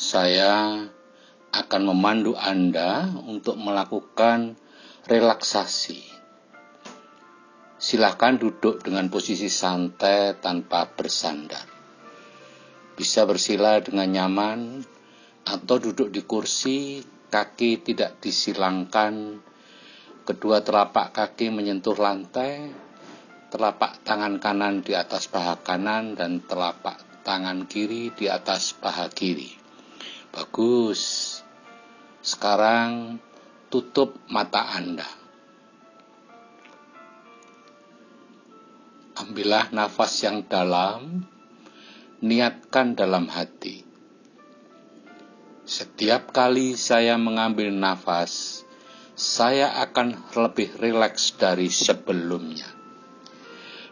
saya akan memandu Anda untuk melakukan relaksasi. Silakan duduk dengan posisi santai tanpa bersandar. Bisa bersila dengan nyaman atau duduk di kursi, kaki tidak disilangkan, kedua telapak kaki menyentuh lantai, telapak tangan kanan di atas paha kanan dan telapak tangan kiri di atas paha kiri. Bagus. Sekarang tutup mata Anda. Ambillah nafas yang dalam, niatkan dalam hati. Setiap kali saya mengambil nafas, saya akan lebih rileks dari sebelumnya.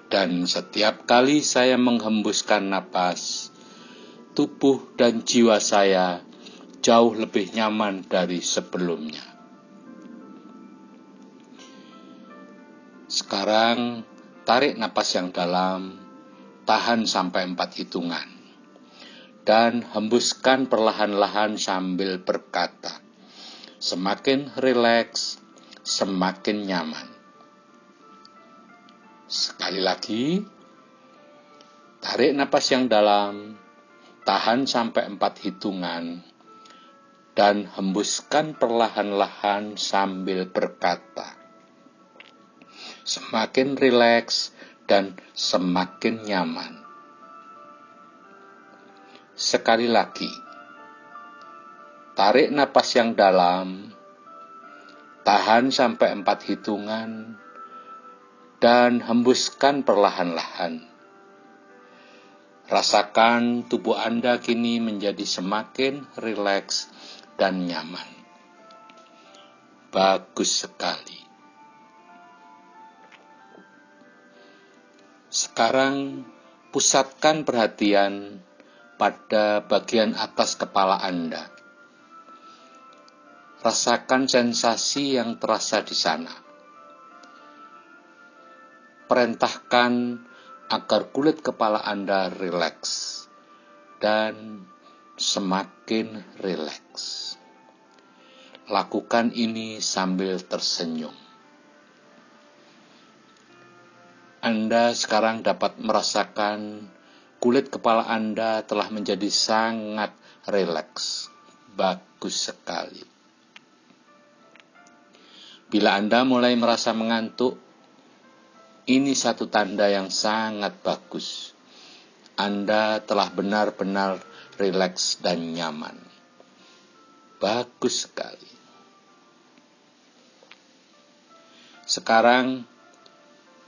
Dan setiap kali saya menghembuskan nafas, tubuh dan jiwa saya jauh lebih nyaman dari sebelumnya. Sekarang tarik napas yang dalam, tahan sampai empat hitungan dan hembuskan perlahan-lahan sambil berkata, semakin rileks, semakin nyaman. Sekali lagi, tarik napas yang dalam, tahan sampai empat hitungan, dan hembuskan perlahan-lahan sambil berkata, semakin rileks dan semakin nyaman. Sekali lagi, tarik napas yang dalam, tahan sampai empat hitungan, dan hembuskan perlahan-lahan. Rasakan tubuh Anda kini menjadi semakin rileks dan nyaman. Bagus sekali. Sekarang pusatkan perhatian pada bagian atas kepala Anda. Rasakan sensasi yang terasa di sana. Perintahkan agar kulit kepala Anda rileks dan semakin rileks. Lakukan ini sambil tersenyum. Anda sekarang dapat merasakan kulit kepala Anda telah menjadi sangat rileks. Bagus sekali. Bila Anda mulai merasa mengantuk, ini satu tanda yang sangat bagus. Anda telah benar-benar rileks dan nyaman. Bagus sekali. Sekarang,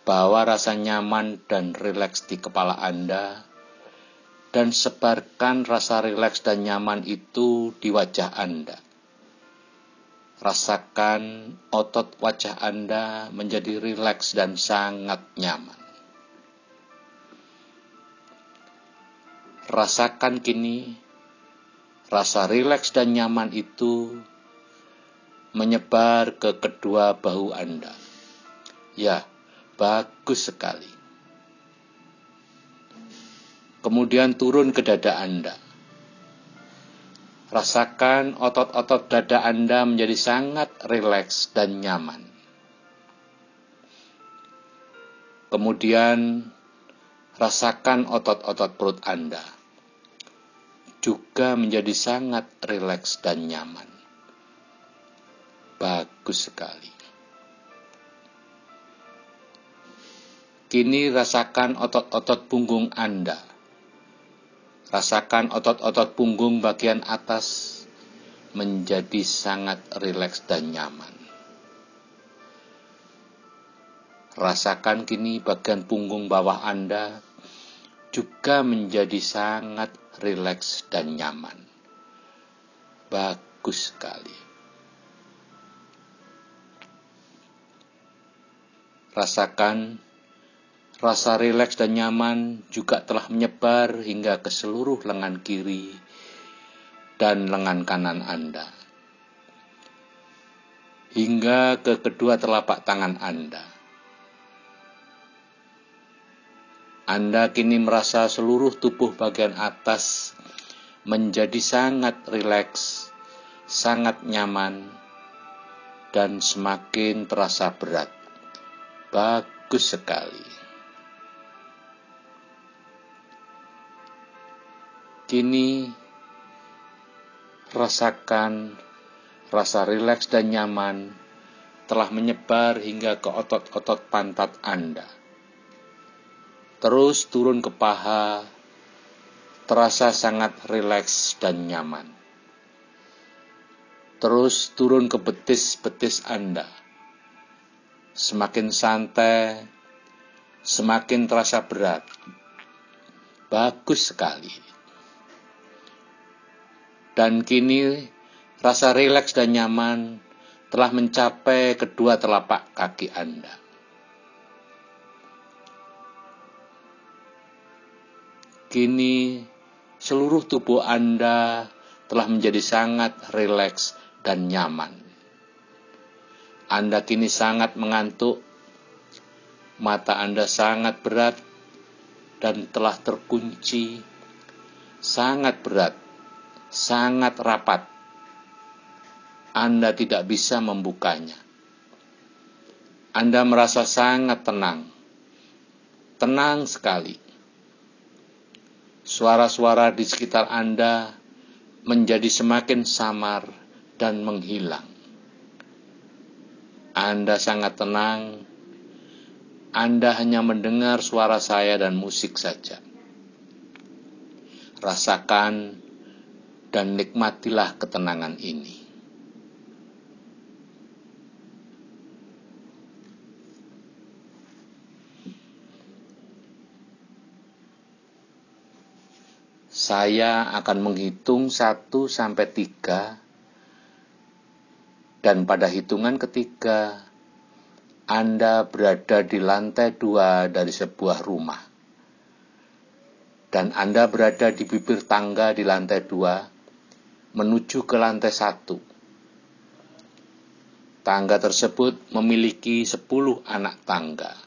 bawa rasa nyaman dan rileks di kepala Anda dan sebarkan rasa rileks dan nyaman itu di wajah Anda. Rasakan otot wajah Anda menjadi rileks dan sangat nyaman. Rasakan kini rasa rileks dan nyaman itu menyebar ke kedua bahu Anda. Ya, bagus sekali kemudian turun ke dada Anda. Rasakan otot-otot dada Anda menjadi sangat rileks dan nyaman. Kemudian rasakan otot-otot perut Anda juga menjadi sangat rileks dan nyaman. Bagus sekali. Kini rasakan otot-otot punggung Anda Rasakan otot-otot punggung bagian atas menjadi sangat rileks dan nyaman. Rasakan kini bagian punggung bawah Anda juga menjadi sangat rileks dan nyaman. Bagus sekali. Rasakan Rasa rileks dan nyaman juga telah menyebar hingga ke seluruh lengan kiri dan lengan kanan Anda. Hingga ke kedua telapak tangan Anda. Anda kini merasa seluruh tubuh bagian atas menjadi sangat rileks, sangat nyaman, dan semakin terasa berat. Bagus sekali. Kini rasakan rasa rileks dan nyaman telah menyebar hingga ke otot-otot pantat Anda. Terus turun ke paha, terasa sangat rileks dan nyaman. Terus turun ke betis-betis Anda. Semakin santai, semakin terasa berat. Bagus sekali. Dan kini rasa rileks dan nyaman telah mencapai kedua telapak kaki Anda. Kini seluruh tubuh Anda telah menjadi sangat rileks dan nyaman. Anda kini sangat mengantuk, mata Anda sangat berat dan telah terkunci, sangat berat sangat rapat. Anda tidak bisa membukanya. Anda merasa sangat tenang, tenang sekali. Suara-suara di sekitar Anda menjadi semakin samar dan menghilang. Anda sangat tenang. Anda hanya mendengar suara saya dan musik saja. Rasakan dan nikmatilah ketenangan ini. Saya akan menghitung 1 sampai 3 dan pada hitungan ketiga Anda berada di lantai dua dari sebuah rumah dan Anda berada di bibir tangga di lantai dua menuju ke lantai satu. Tangga tersebut memiliki sepuluh anak tangga.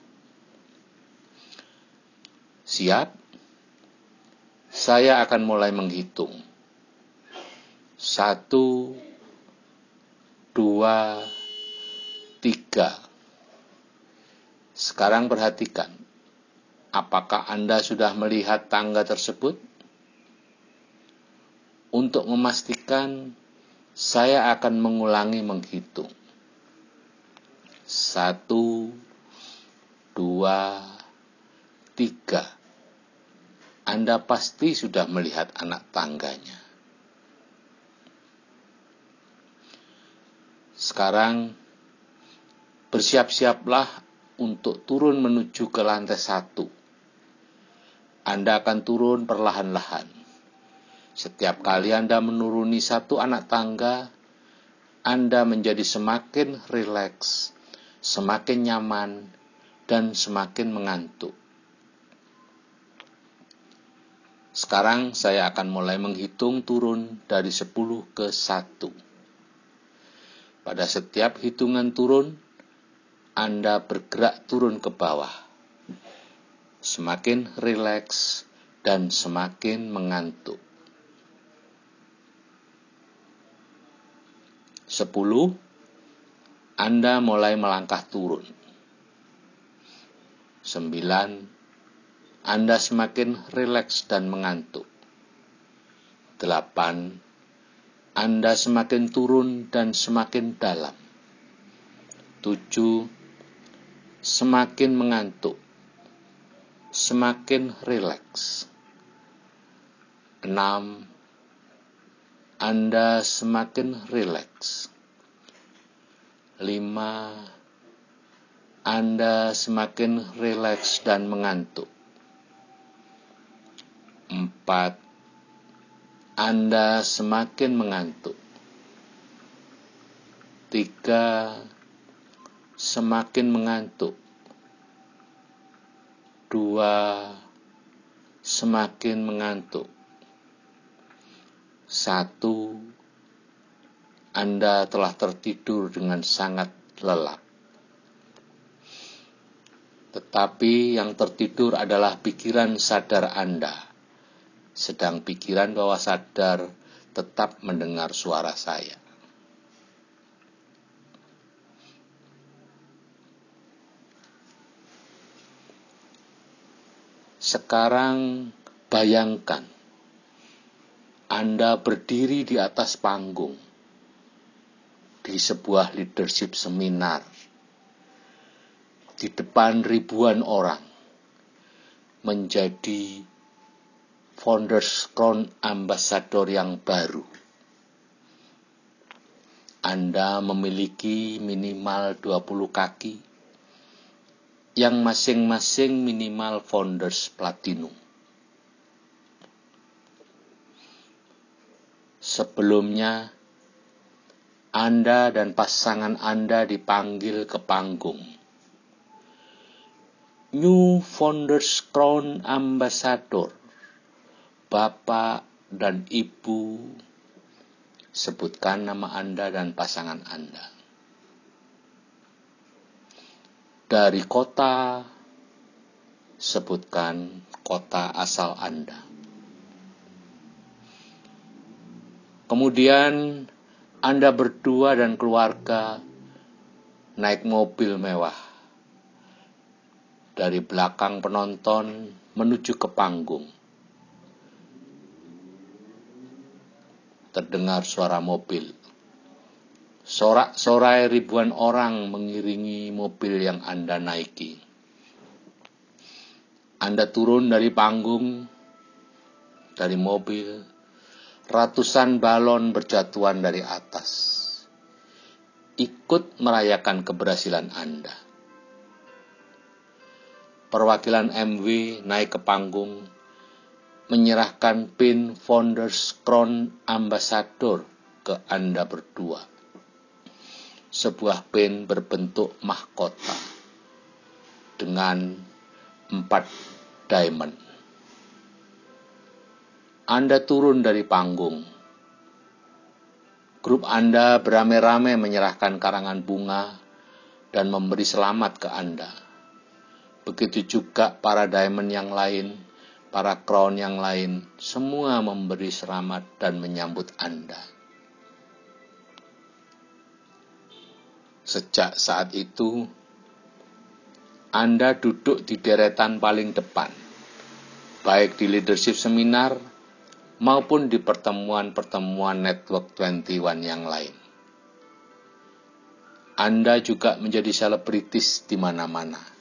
Siap? Saya akan mulai menghitung. Satu, dua, tiga. Sekarang perhatikan, apakah Anda sudah melihat tangga tersebut? Untuk memastikan, saya akan mengulangi menghitung. Satu, dua, tiga. Anda pasti sudah melihat anak tangganya. Sekarang, bersiap-siaplah untuk turun menuju ke lantai satu. Anda akan turun perlahan-lahan setiap kali Anda menuruni satu anak tangga, Anda menjadi semakin rileks, semakin nyaman, dan semakin mengantuk. Sekarang saya akan mulai menghitung turun dari 10 ke 1. Pada setiap hitungan turun, Anda bergerak turun ke bawah. Semakin rileks dan semakin mengantuk. 10. Anda mulai melangkah turun. 9. Anda semakin rileks dan mengantuk. 8. Anda semakin turun dan semakin dalam. 7. Semakin mengantuk. Semakin rileks. 6 anda semakin rileks. Lima, Anda semakin rileks dan mengantuk. Empat, Anda semakin mengantuk. Tiga, semakin mengantuk. Dua, semakin mengantuk. Satu, Anda telah tertidur dengan sangat lelap. Tetapi yang tertidur adalah pikiran sadar Anda sedang pikiran bawah sadar tetap mendengar suara saya. Sekarang bayangkan Anda berdiri di atas panggung di sebuah leadership seminar di depan ribuan orang menjadi Founders Crown Ambassador yang baru. Anda memiliki minimal 20 kaki yang masing-masing minimal Founders Platinum. Sebelumnya, Anda dan pasangan Anda dipanggil ke panggung. New Founders Crown Ambassador, Bapak dan Ibu, sebutkan nama Anda dan pasangan Anda. Dari kota, sebutkan kota asal Anda. Kemudian Anda berdua dan keluarga naik mobil mewah. Dari belakang penonton menuju ke panggung. Terdengar suara mobil Sorak-sorai ribuan orang mengiringi mobil yang Anda naiki. Anda turun dari panggung, dari mobil, ratusan balon berjatuhan dari atas. Ikut merayakan keberhasilan Anda. Perwakilan MW naik ke panggung, menyerahkan pin Founders Crown Ambassador ke Anda berdua sebuah pin berbentuk mahkota dengan empat diamond. Anda turun dari panggung. Grup Anda beramai-ramai menyerahkan karangan bunga dan memberi selamat ke Anda. Begitu juga para diamond yang lain, para crown yang lain, semua memberi selamat dan menyambut Anda. Sejak saat itu, Anda duduk di deretan paling depan, baik di leadership seminar maupun di pertemuan-pertemuan Network 21 yang lain. Anda juga menjadi selebritis di mana-mana.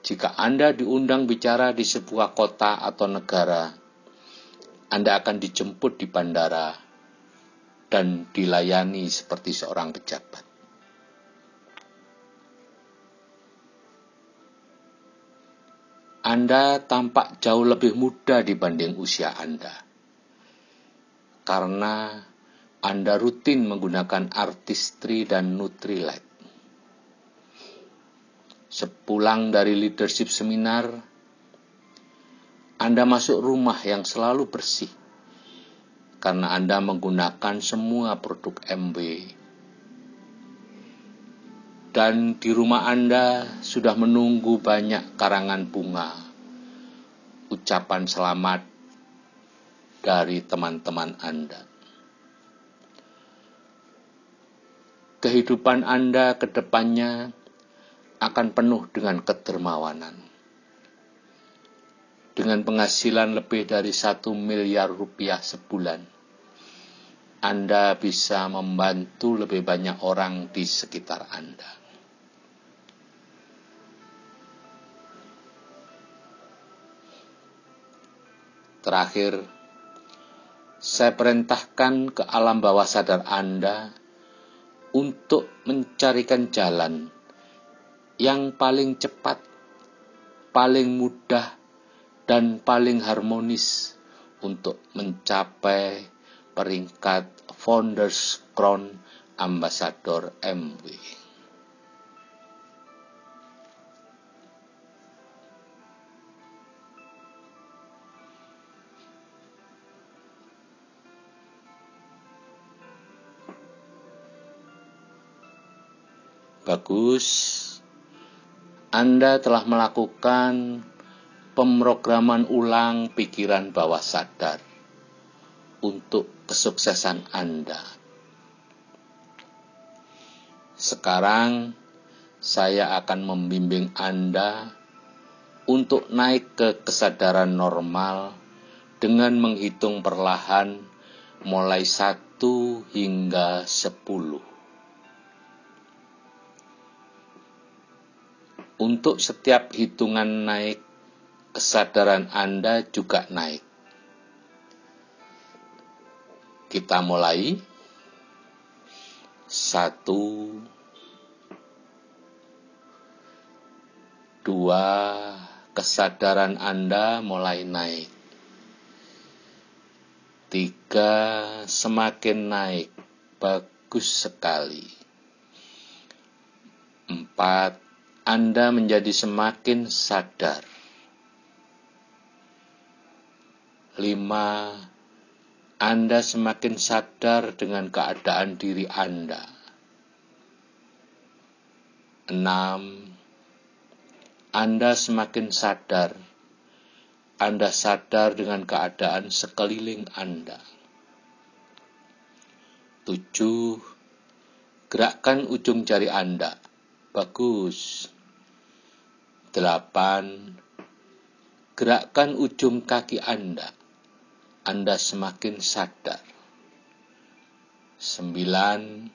Jika Anda diundang bicara di sebuah kota atau negara, Anda akan dijemput di bandara dan dilayani seperti seorang pejabat. Anda tampak jauh lebih muda dibanding usia Anda. Karena Anda rutin menggunakan artistry dan Nutrilite. Sepulang dari leadership seminar, Anda masuk rumah yang selalu bersih karena Anda menggunakan semua produk MW dan di rumah Anda sudah menunggu banyak karangan bunga, ucapan selamat dari teman-teman Anda. Kehidupan Anda ke depannya akan penuh dengan kedermawanan. Dengan penghasilan lebih dari satu miliar rupiah sebulan, Anda bisa membantu lebih banyak orang di sekitar Anda. Terakhir, saya perintahkan ke alam bawah sadar Anda untuk mencarikan jalan yang paling cepat, paling mudah, dan paling harmonis untuk mencapai peringkat Founders Crown Ambassador MW. Bagus, Anda telah melakukan pemrograman ulang pikiran bawah sadar untuk kesuksesan Anda. Sekarang saya akan membimbing Anda untuk naik ke kesadaran normal dengan menghitung perlahan mulai satu hingga sepuluh. Untuk setiap hitungan naik, kesadaran Anda juga naik. Kita mulai. Satu, dua, kesadaran Anda mulai naik. Tiga, semakin naik, bagus sekali. Empat, anda menjadi semakin sadar. Lima, Anda semakin sadar dengan keadaan diri Anda. Enam, Anda semakin sadar. Anda sadar dengan keadaan sekeliling Anda. Tujuh, gerakkan ujung jari Anda. Bagus. 8. Gerakkan ujung kaki Anda. Anda semakin sadar. 9.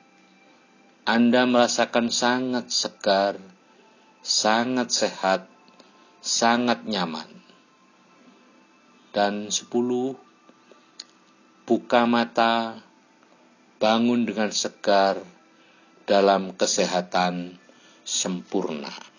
Anda merasakan sangat segar, sangat sehat, sangat nyaman. Dan 10. Buka mata, bangun dengan segar dalam kesehatan sempurna.